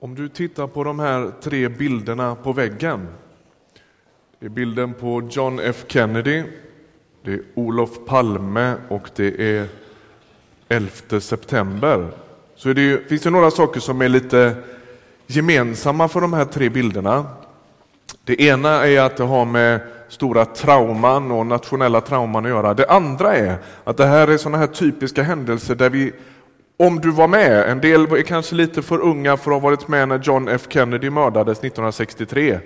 Om du tittar på de här tre bilderna på väggen. Det är bilden på John F Kennedy, det är Olof Palme och det är 11 september. Så det finns det några saker som är lite gemensamma för de här tre bilderna. Det ena är att det har med stora trauman och nationella trauman att göra. Det andra är att det här är sådana här typiska händelser där vi om du var med, en del är kanske lite för unga för att ha varit med när John F Kennedy mördades 1963.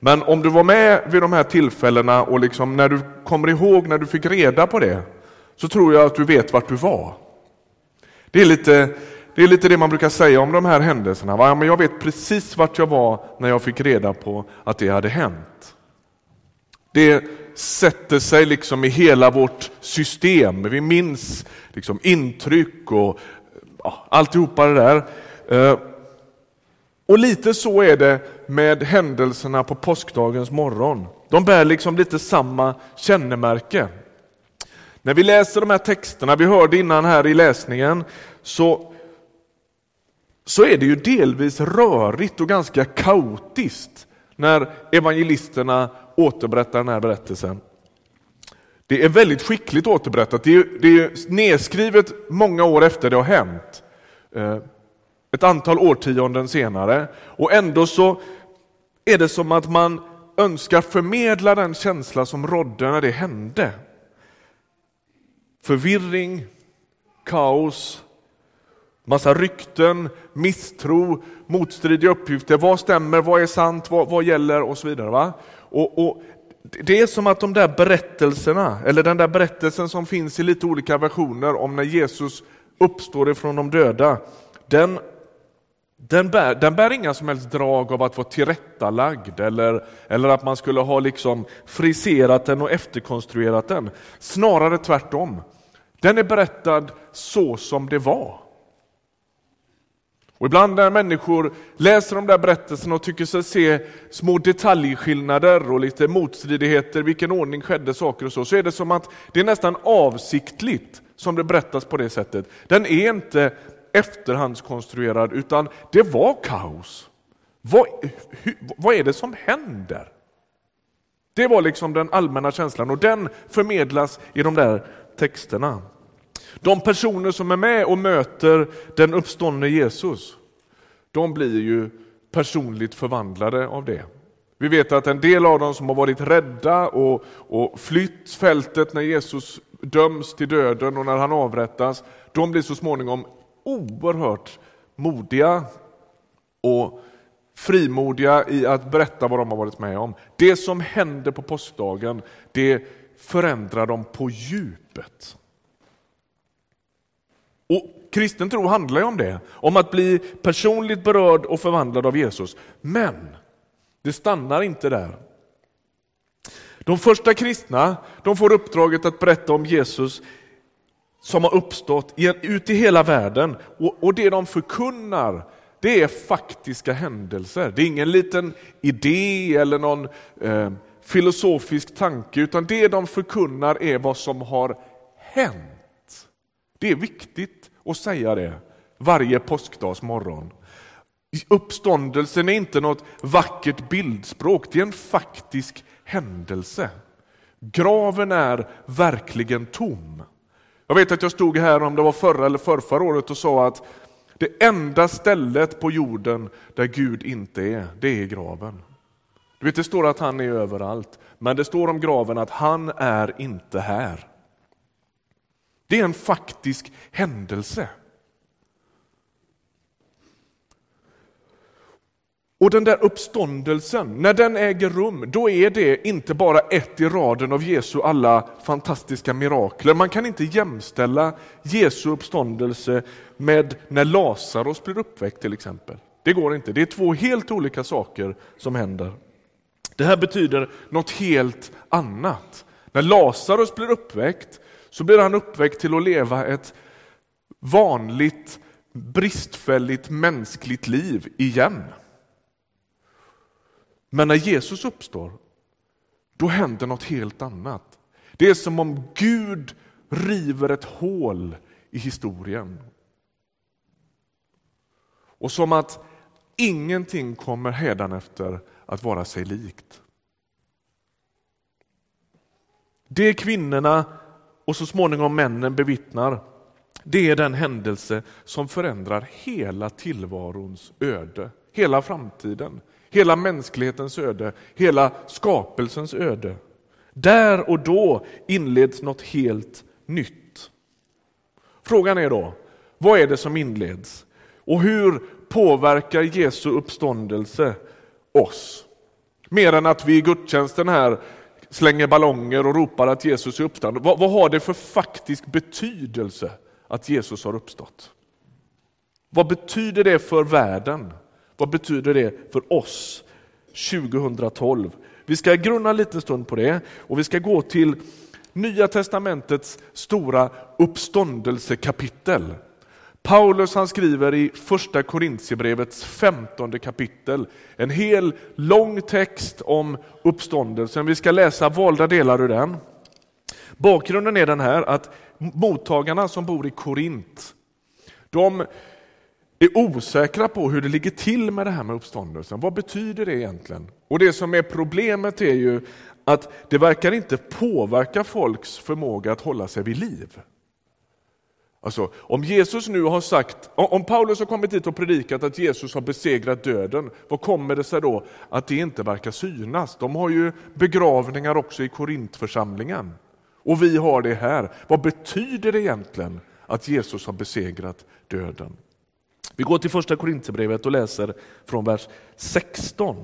Men om du var med vid de här tillfällena och liksom när du kommer ihåg när du fick reda på det, så tror jag att du vet vart du var. Det är lite det, är lite det man brukar säga om de här händelserna. Va? Men jag vet precis vart jag var när jag fick reda på att det hade hänt. Det sätter sig liksom i hela vårt system. Vi minns liksom intryck och ja, alltihopa det där. Eh, och lite så är det med händelserna på påskdagens morgon. De bär liksom lite samma kännemärke. När vi läser de här texterna, vi hörde innan här i läsningen, så, så är det ju delvis rörigt och ganska kaotiskt när evangelisterna återberättar den här berättelsen. Det är väldigt skickligt återberättat. Det är, det är nedskrivet många år efter det har hänt. Eh, ett antal årtionden senare. Och ändå så är det som att man önskar förmedla den känsla som rådde när det hände. Förvirring, kaos, massa rykten, misstro, motstridiga uppgifter. Vad stämmer, vad är sant, vad, vad gäller och så vidare. Va? Och, och det är som att de där berättelserna, eller den där berättelsen som finns i lite olika versioner om när Jesus uppstår ifrån de döda, den, den, bär, den bär inga som helst drag av att vara tillrättalagd eller, eller att man skulle ha liksom friserat den och efterkonstruerat den. Snarare tvärtom. Den är berättad så som det var. Och ibland när människor läser de där berättelserna och tycker sig se små detaljskillnader och lite motstridigheter, vilken ordning skedde saker och så, så är det som att det är nästan avsiktligt som det berättas på det sättet. Den är inte efterhandskonstruerad utan det var kaos. Vad, hur, vad är det som händer? Det var liksom den allmänna känslan och den förmedlas i de där texterna. De personer som är med och möter den uppståndne Jesus, de blir ju personligt förvandlade av det. Vi vet att en del av dem som har varit rädda och, och flytt fältet när Jesus döms till döden och när han avrättas, de blir så småningom oerhört modiga och frimodiga i att berätta vad de har varit med om. Det som hände på påskdagen, det förändrar dem på djupet. Och Kristen tro handlar ju om det, om att bli personligt berörd och förvandlad av Jesus. Men det stannar inte där. De första kristna de får uppdraget att berätta om Jesus som har uppstått ut i hela världen. Och, och det de förkunnar det är faktiska händelser. Det är ingen liten idé eller någon eh, filosofisk tanke, utan det de förkunnar är vad som har hänt. Det är viktigt att säga det varje påskdags morgon. Uppståndelsen är inte något vackert bildspråk, det är en faktisk händelse. Graven är verkligen tom. Jag vet att jag stod här, om det var förra eller förrförra året, och sa att det enda stället på jorden där Gud inte är, det är graven. Du vet, det står att han är överallt, men det står om graven att han är inte här. Det är en faktisk händelse. Och den där uppståndelsen, när den äger rum, då är det inte bara ett i raden av Jesu alla fantastiska mirakler. Man kan inte jämställa Jesu uppståndelse med när Lazarus blir uppväckt till exempel. Det går inte, det är två helt olika saker som händer. Det här betyder något helt annat. När Lazarus blir uppväckt så blir han uppväckt till att leva ett vanligt bristfälligt mänskligt liv igen. Men när Jesus uppstår, då händer något helt annat. Det är som om Gud river ett hål i historien. Och som att Ingenting kommer hädanefter att vara sig likt. Det kvinnorna och så småningom männen bevittnar, det är den händelse som förändrar hela tillvarons öde, hela framtiden, hela mänsklighetens öde, hela skapelsens öde. Där och då inleds något helt nytt. Frågan är då, vad är det som inleds? Och hur påverkar Jesu uppståndelse oss? Mer än att vi i gudstjänsten här slänger ballonger och ropar att Jesus är uppstånden. Vad, vad har det för faktisk betydelse att Jesus har uppstått? Vad betyder det för världen? Vad betyder det för oss 2012? Vi ska grunna lite stund på det och vi ska gå till Nya testamentets stora uppståndelsekapitel. Paulus han skriver i första Korintierbrevets femtonde kapitel en hel lång text om uppståndelsen. Vi ska läsa valda delar ur den. Bakgrunden är den här att mottagarna som bor i Korint, de är osäkra på hur det ligger till med det här med uppståndelsen. Vad betyder det egentligen? Och det som är problemet är ju att det verkar inte påverka folks förmåga att hålla sig vid liv. Alltså, om Jesus nu har sagt, om Paulus har kommit hit och predikat att Jesus har besegrat döden, vad kommer det sig då att det inte verkar synas? De har ju begravningar också i Korintförsamlingen. Och vi har det här. Vad betyder det egentligen att Jesus har besegrat döden? Vi går till första Korinthierbrevet och läser från vers 16.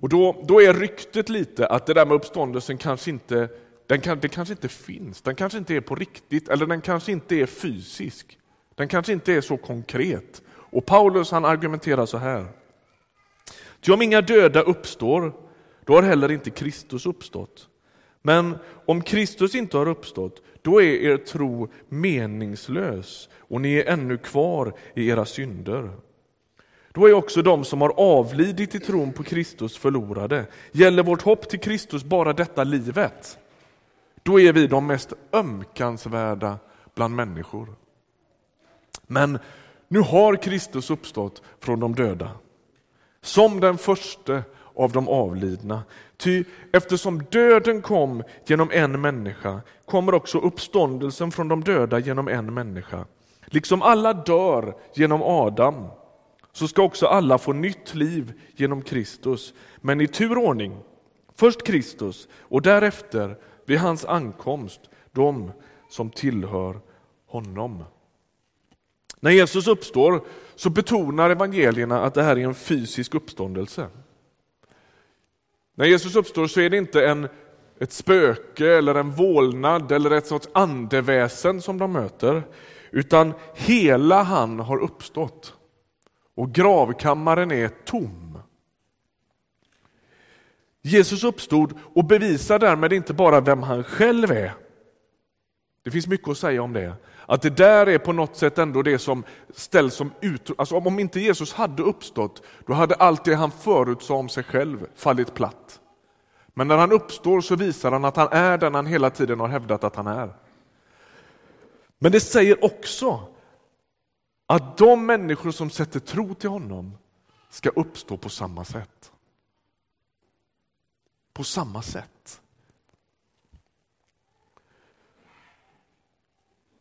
Och då, då är ryktet lite att det där med uppståndelsen kanske inte den, kan, det kanske inte finns, den kanske inte är på riktigt eller den kanske inte är fysisk. Den kanske inte är så konkret. Och Paulus han argumenterar så här. Ty om inga döda uppstår, då har heller inte Kristus uppstått. Men om Kristus inte har uppstått, då är er tro meningslös och ni är ännu kvar i era synder. Då är också de som har avlidit i tron på Kristus förlorade. Gäller vårt hopp till Kristus bara detta livet? Då är vi de mest ömkansvärda bland människor. Men nu har Kristus uppstått från de döda, som den första av de avlidna. Ty eftersom döden kom genom en människa kommer också uppståndelsen från de döda genom en människa. Liksom alla dör genom Adam så ska också alla få nytt liv genom Kristus, men i tur och ordning. Först Kristus och därefter vid hans ankomst de som tillhör honom. När Jesus uppstår så betonar evangelierna att det här är en fysisk uppståndelse. När Jesus uppstår så är det inte en, ett spöke eller en vålnad eller ett sorts andeväsen som de möter, utan hela han har uppstått och gravkammaren är tom. Jesus uppstod och bevisar därmed inte bara vem han själv är. Det finns mycket att säga om det. Att det där är på något sätt ändå det som ställs som ut... Alltså om inte Jesus hade uppstått, då hade allt det han förutsade om sig själv fallit platt. Men när han uppstår så visar han att han är den han hela tiden har hävdat att han är. Men det säger också att de människor som sätter tro till honom ska uppstå på samma sätt på samma sätt.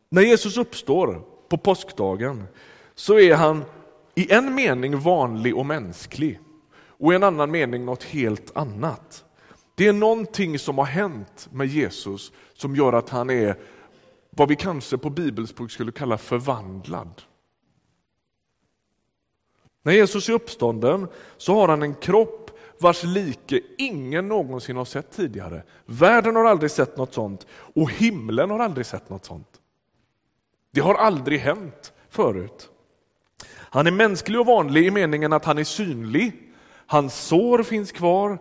När Jesus uppstår på påskdagen så är han i en mening vanlig och mänsklig och i en annan mening något helt annat. Det är någonting som har hänt med Jesus som gör att han är vad vi kanske på bibelspråk skulle kalla förvandlad. När Jesus är uppstånden så har han en kropp vars like ingen någonsin har sett tidigare. Världen har aldrig sett något sånt och himlen har aldrig sett något sånt. Det har aldrig hänt förut. Han är mänsklig och vanlig i meningen att han är synlig. Hans sår finns kvar.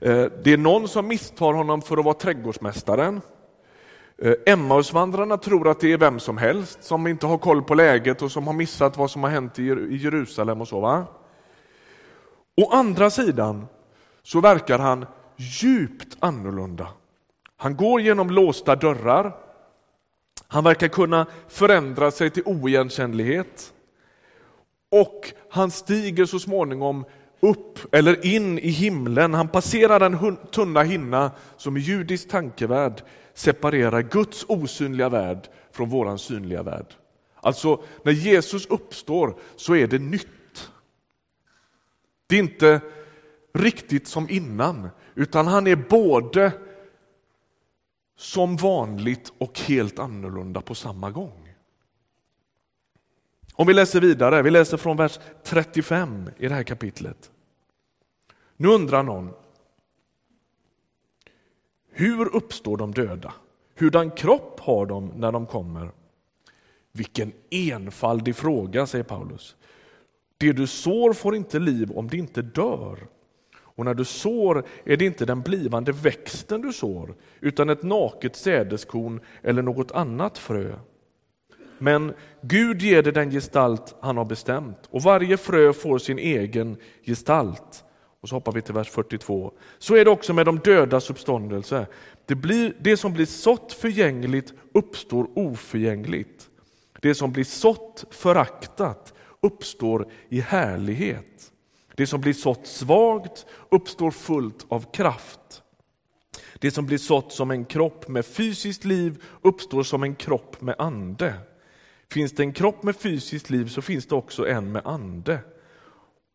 Eh, det är någon som misstar honom för att vara trädgårdsmästaren. Eh, Emmausvandrarna tror att det är vem som helst som inte har koll på läget och som har missat vad som har hänt i Jerusalem och så. Va? Å andra sidan så verkar han djupt annorlunda. Han går genom låsta dörrar. Han verkar kunna förändra sig till oigenkännlighet. Och han stiger så småningom upp eller in i himlen. Han passerar den tunna hinna som i judisk tankevärld separerar Guds osynliga värld från vår synliga värld. Alltså, när Jesus uppstår så är det nytt. Det är inte riktigt som innan, utan han är både som vanligt och helt annorlunda på samma gång. Om vi läser vidare, vi läser från vers 35 i det här kapitlet. Nu undrar någon, hur uppstår de döda? Hurdan kropp har de när de kommer? Vilken enfaldig fråga, säger Paulus. Det du sår får inte liv om det inte dör. Och när du sår är det inte den blivande växten du sår, utan ett naket sädeskorn eller något annat frö. Men Gud ger det den gestalt han har bestämt och varje frö får sin egen gestalt. Och så hoppar vi till vers 42. Så är det också med de dödas uppståndelse. Det, blir, det som blir sått förgängligt uppstår oförgängligt. Det som blir sått föraktat uppstår i härlighet. Det som blir sått svagt uppstår fullt av kraft. Det som blir sått som en kropp med fysiskt liv uppstår som en kropp med ande. Finns det en kropp med fysiskt liv så finns det också en med ande.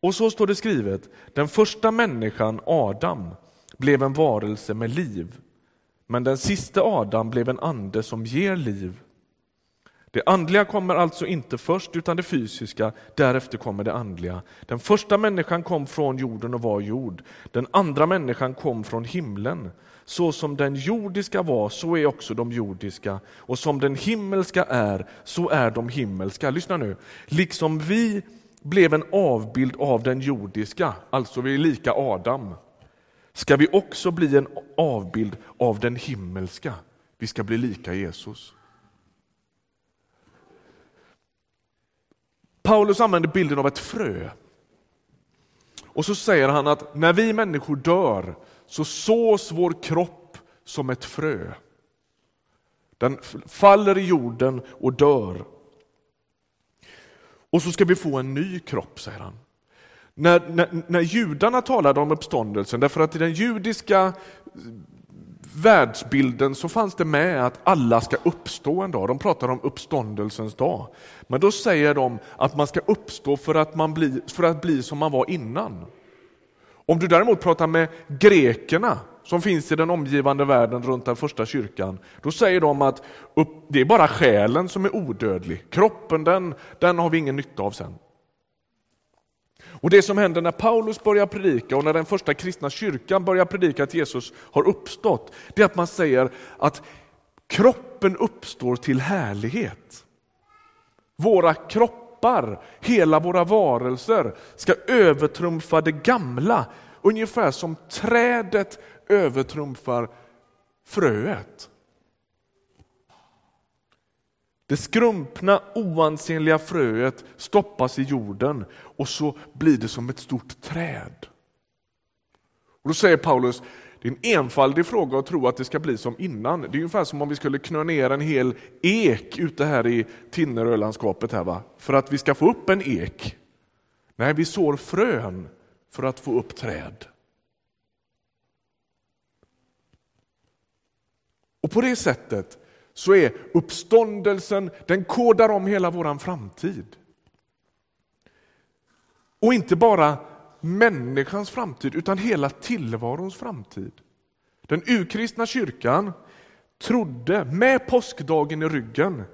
Och så står det skrivet, den första människan, Adam, blev en varelse med liv. Men den sista Adam blev en ande som ger liv. Det andliga kommer alltså inte först, utan det fysiska, därefter kommer det andliga. Den första människan kom från jorden och var jord. Den andra människan kom från himlen. Så som den jordiska var, så är också de jordiska. Och som den himmelska är, så är de himmelska. Lyssna nu. Liksom vi blev en avbild av den jordiska, alltså vi är lika Adam, ska vi också bli en avbild av den himmelska. Vi ska bli lika Jesus. Paulus använder bilden av ett frö. Och så säger han att när vi människor dör så sås vår kropp som ett frö. Den faller i jorden och dör. Och så ska vi få en ny kropp, säger han. När, när, när judarna talade om uppståndelsen, därför att i den judiska världsbilden så fanns det med att alla ska uppstå en dag. De pratar om uppståndelsens dag. Men då säger de att man ska uppstå för att, man bli, för att bli som man var innan. Om du däremot pratar med grekerna som finns i den omgivande världen runt den första kyrkan, då säger de att upp, det är bara själen som är odödlig. Kroppen den, den har vi ingen nytta av sen. Och Det som händer när Paulus börjar predika och när den första kristna kyrkan börjar predika att Jesus har uppstått, det är att man säger att kroppen uppstår till härlighet. Våra kroppar, hela våra varelser ska övertrumfa det gamla, ungefär som trädet övertrumfar fröet. Det skrumpna, oansenliga fröet stoppas i jorden och så blir det som ett stort träd. Och Då säger Paulus, det är en enfaldig fråga att tro att det ska bli som innan. Det är ungefär som om vi skulle knö ner en hel ek ute här i Tinnerölandskapet här va? för att vi ska få upp en ek. Nej, vi sår frön för att få upp träd. Och på det sättet så är uppståndelsen, den kodar om hela vår framtid. Och inte bara människans framtid, utan hela tillvarons framtid. Den urkristna kyrkan trodde med påskdagen i ryggen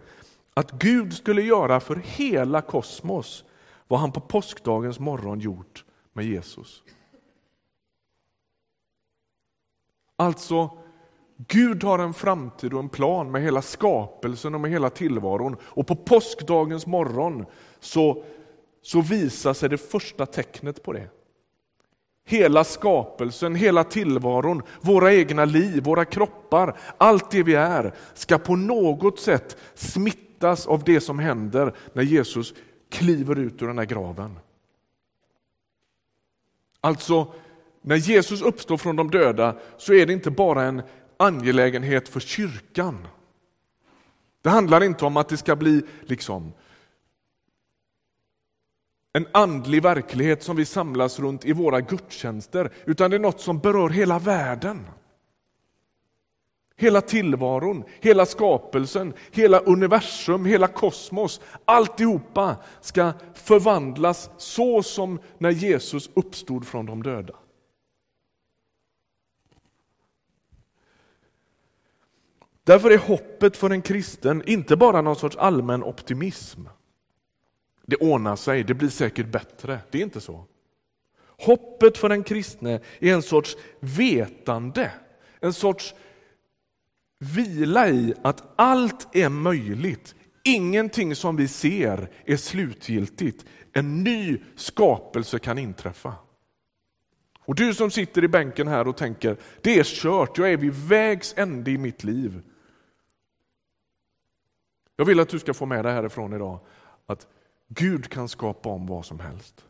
att Gud skulle göra för hela kosmos vad han på påskdagens morgon gjort med Jesus. Alltså Gud har en framtid och en plan med hela skapelsen och med hela tillvaron. Och på påskdagens morgon så, så visar sig det första tecknet på det. Hela skapelsen, hela tillvaron, våra egna liv, våra kroppar, allt det vi är ska på något sätt smittas av det som händer när Jesus kliver ut ur den här graven. Alltså, när Jesus uppstår från de döda så är det inte bara en angelägenhet för kyrkan. Det handlar inte om att det ska bli liksom en andlig verklighet som vi samlas runt i våra gudstjänster, utan det är något som berör hela världen. Hela tillvaron, hela skapelsen, hela universum, hela kosmos, alltihopa ska förvandlas så som när Jesus uppstod från de döda. Därför är hoppet för en kristen inte bara någon sorts allmän optimism. Det ordnar sig, det blir säkert bättre. Det är inte så. Hoppet för den kristne är en sorts vetande, en sorts vila i att allt är möjligt. Ingenting som vi ser är slutgiltigt. En ny skapelse kan inträffa. Och du som sitter i bänken här och tänker, det är kört, jag är vid vägs ände i mitt liv. Jag vill att du ska få med dig härifrån idag att Gud kan skapa om vad som helst.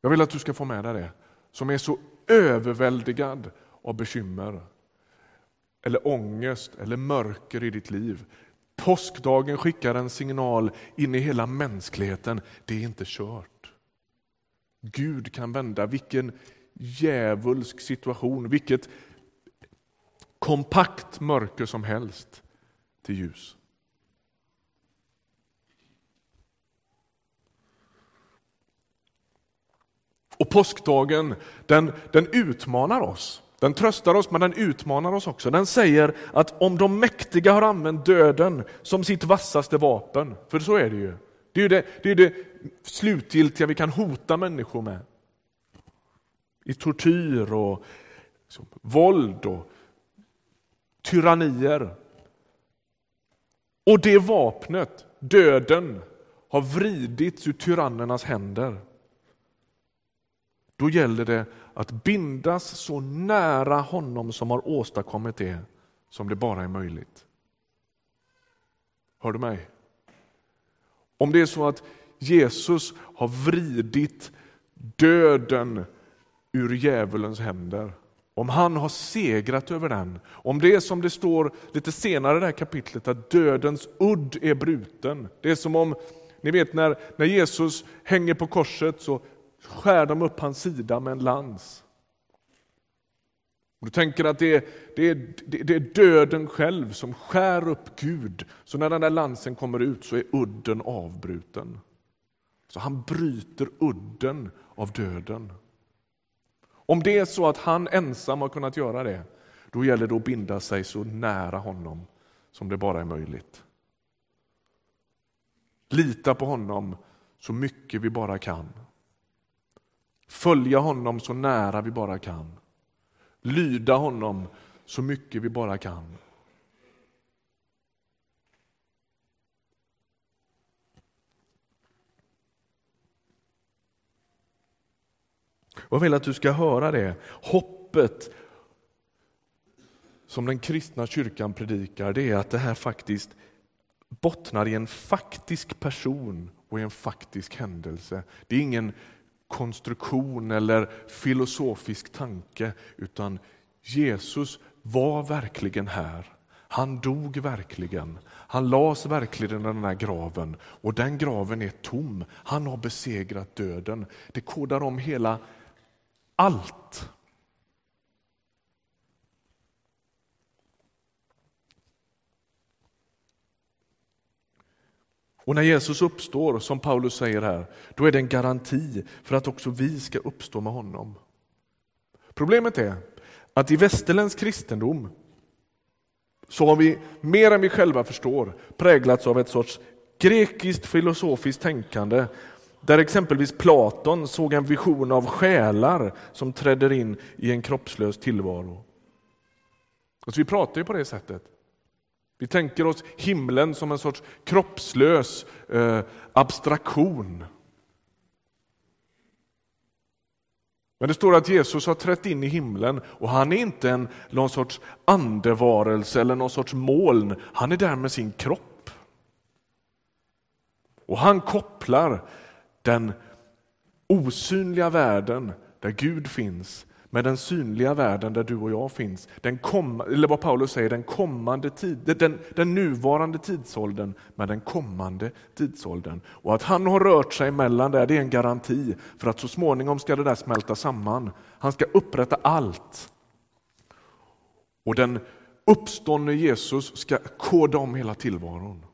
Jag vill att du ska få med dig det, som är så överväldigad av bekymmer eller ångest eller mörker i ditt liv. Påskdagen skickar en signal in i hela mänskligheten. Det är inte kört. Gud kan vända vilken djävulsk situation, vilket kompakt mörker som helst till ljus. Och påskdagen den, den utmanar oss. Den tröstar oss, men den utmanar oss också. Den säger att om de mäktiga har använt döden som sitt vassaste vapen, för så är det ju. Det är det, det, är det slutgiltiga vi kan hota människor med. I tortyr och liksom, våld och tyrannier. Och det vapnet, döden, har vridits ur tyrannernas händer. Då gäller det att bindas så nära honom som har åstadkommit det som det bara är möjligt. Hör du mig? Om det är så att Jesus har vridit döden ur djävulens händer, om han har segrat över den, om det är som det står lite senare i det här kapitlet att dödens udd är bruten. Det är som om, ni vet när, när Jesus hänger på korset så skär de upp hans sida med en lans. Du tänker att det är, det, är, det är döden själv som skär upp Gud, så när den där lansen kommer ut så är udden avbruten. Så han bryter udden av döden. Om det är så att han ensam har kunnat göra det, då gäller det att binda sig så nära honom som det bara är möjligt. Lita på honom så mycket vi bara kan. Följa honom så nära vi bara kan. Lyda honom så mycket vi bara kan. Jag vill att du ska höra det. Hoppet som den kristna kyrkan predikar, det är att det här faktiskt bottnar i en faktisk person och i en faktisk händelse. Det är ingen konstruktion eller filosofisk tanke, utan Jesus var verkligen här. Han dog verkligen. Han lades verkligen i den här graven och den graven är tom. Han har besegrat döden. Det kodar om hela allt. Och när Jesus uppstår, som Paulus säger här, då är det en garanti för att också vi ska uppstå med honom. Problemet är att i västerländsk kristendom så har vi, mer än vi själva förstår, präglats av ett sorts grekiskt filosofiskt tänkande där exempelvis Platon såg en vision av själar som träder in i en kroppslös tillvaro. Alltså vi pratar ju på det sättet. Vi tänker oss himlen som en sorts kroppslös eh, abstraktion. Men det står att Jesus har trätt in i himlen och han är inte en, någon sorts andevarelse eller någon sorts moln. Han är där med sin kropp. Och han kopplar den osynliga världen där Gud finns med den synliga världen där du och jag finns. Den kom, eller vad Paulus säger, den, kommande tid, den, den nuvarande tidsåldern med den kommande tidsåldern. Och att han har rört sig emellan där, det är en garanti för att så småningom ska det där smälta samman. Han ska upprätta allt. Och den uppståndne Jesus ska koda om hela tillvaron.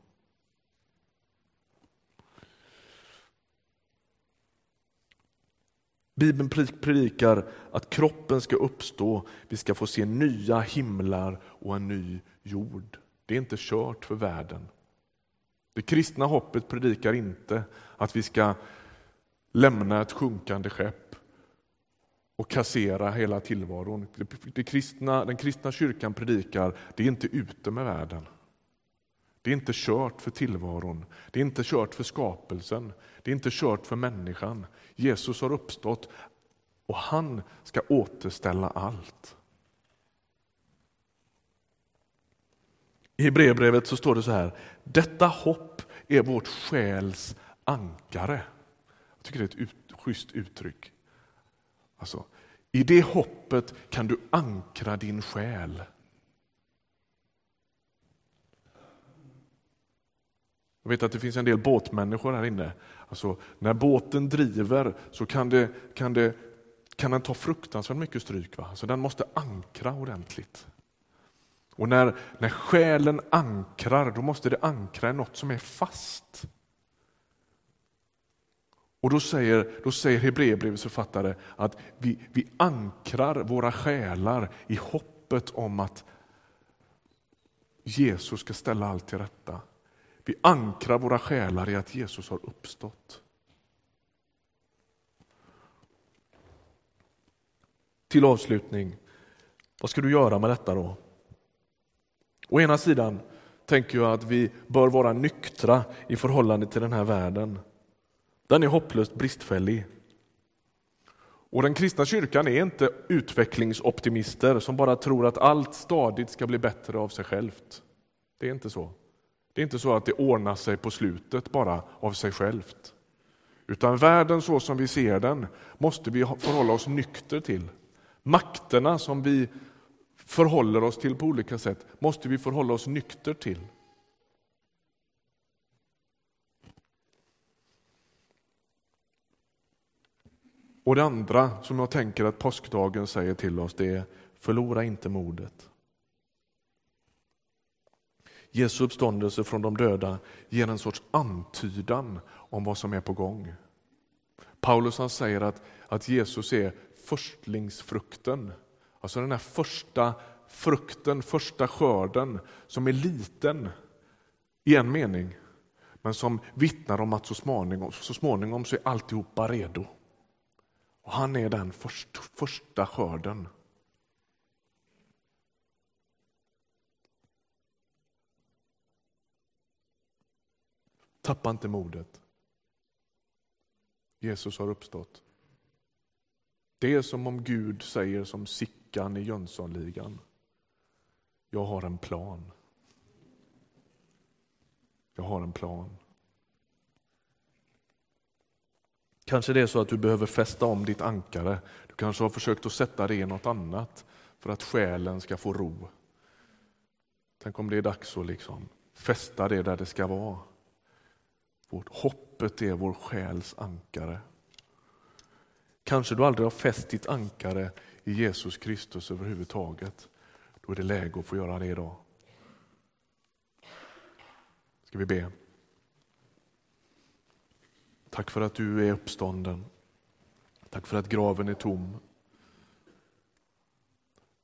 Bibeln predikar att kroppen ska uppstå, vi ska få se nya himlar och en ny jord. Det är inte kört för världen. Det kristna hoppet predikar inte att vi ska lämna ett sjunkande skepp och kassera hela tillvaron. Det kristna, den kristna kyrkan predikar, det är inte ute med världen. Det är inte kört för tillvaron, det är inte kört för skapelsen, det är inte kört för människan. Jesus har uppstått och han ska återställa allt. I Hebreerbrevet så står det så här, detta hopp är vårt själs ankare. Jag tycker det är ett ut, schysst uttryck. Alltså, I det hoppet kan du ankra din själ. Jag vet att det finns en del båtmänniskor här inne. Alltså, när båten driver så kan, det, kan, det, kan den ta fruktansvärt mycket stryk. Va? Så den måste ankra ordentligt. Och när, när själen ankrar, då måste det ankra i något som är fast. Och då säger, då säger Hebreerbrevets författare att vi, vi ankrar våra själar i hoppet om att Jesus ska ställa allt till rätta. Vi ankrar våra själar i att Jesus har uppstått. Till avslutning, vad ska du göra med detta då? Å ena sidan tänker jag att vi bör vara nyktra i förhållande till den här världen. Den är hopplöst bristfällig. Och Den kristna kyrkan är inte utvecklingsoptimister som bara tror att allt stadigt ska bli bättre av sig självt. Det är inte så. Det är inte så att det ordnar sig på slutet bara av sig självt. Utan världen så som vi ser den måste vi förhålla oss nykter till. Makterna som vi förhåller oss till på olika sätt måste vi förhålla oss nykter till. Och det andra som jag tänker att påskdagen säger till oss det är förlora inte modet. Jesu uppståndelse från de döda ger en sorts antydan om vad som är på gång. Paulus han säger att, att Jesus är förstlingsfrukten, alltså den här första frukten, första skörden som är liten i en mening, men som vittnar om att så småningom, så småningom så är alltihopa redo. Och han är den först, första skörden. Tappa inte modet. Jesus har uppstått. Det är som om Gud säger som Sickan i Jönssonligan. Jag har en plan. Jag har en plan. Kanske det är så att du behöver fästa om ditt ankare. Du kanske har försökt att sätta det i något annat för att själen ska få ro. Tänk om det är dags att liksom fästa det där det ska vara. Vårt hoppet är vår själs ankare. Kanske du aldrig har fäst ditt ankare i Jesus Kristus överhuvudtaget. Då är det läge att få göra det idag. Ska vi be? Tack för att du är uppstånden. Tack för att graven är tom.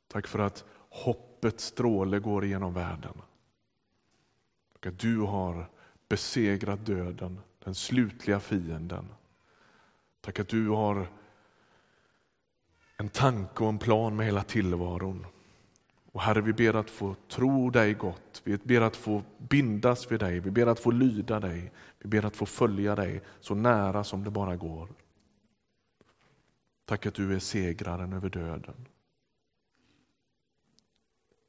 Tack för att hoppets stråle går igenom världen. Tack att du har besegrat döden, den slutliga fienden. Tack att du har en tanke och en plan med hela tillvaron. Och Herre, vi ber att få tro dig gott. Vi ber att få bindas vid dig. Vi ber att få lyda dig. Vi ber att få följa dig så nära som det bara går. Tack att du är segraren över döden.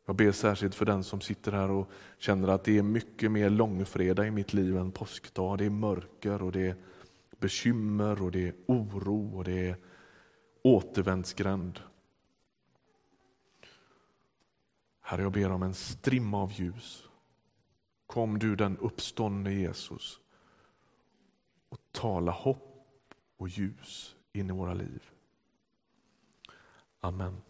Jag ber särskilt för den som sitter här och känner att det är mycket mer långfredag i mitt liv än påskdag. Det är mörker och det är bekymmer och det är oro och det är återvändsgränd. Herre, jag ber om en strimma av ljus. Kom du den uppståndne Jesus och tala hopp och ljus in i våra liv. Amen.